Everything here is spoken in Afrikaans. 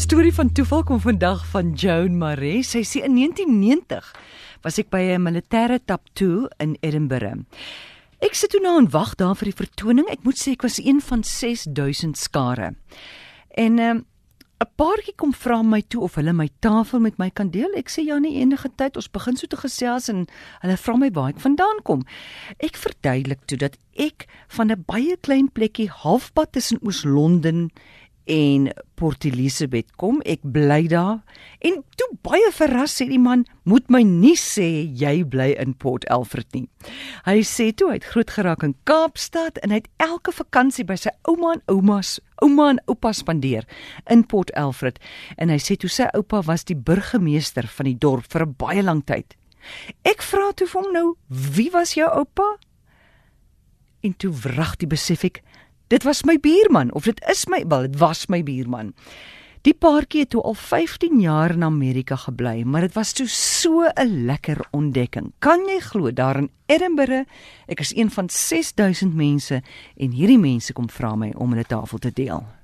Storie van toeval kom vandag van Joan Maree. Sy sê in 1990 was ek by 'n militêre tattoo in Edinburgh. Ek sit toe nou en wag daar vir die vertoning. Ek moet sê ek was een van 6000 skare. En 'n um, paartjie kom vra my toe of hulle my tafel met my kan deel. Ek sê ja nee enige tyd. Ons begin so te gesels en hulle vra my waar ek vandaan kom. Ek verduidelik toe dat ek van 'n baie klein plekkie halfpad tussen Oos-London en Port Elizabeth kom. Ek bly daar en toe baie verras sê die man, "Moet my nie sê jy bly in Port Alfred nie." Hy sê toe hy het groot geraak in Kaapstad en hy het elke vakansie by sy ouma en oumas, ouma en oupa spandeer in Port Alfred en hy sê toe sy oupa was die burgemeester van die dorp vir 'n baie lang tyd. Ek vra toe vir hom nou, "Wie was jou oupa?" En toe wrag die besef ek Dit was my buurman of dit is my wel dit was my buurman. Die paartjie het toe al 15 jaar in Amerika gebly, maar dit was toe so 'n lekker ontdekking. Kan jy glo daar in Edinburgh, ek is een van 6000 mense en hierdie mense kom vra my om hulle tafel te deel.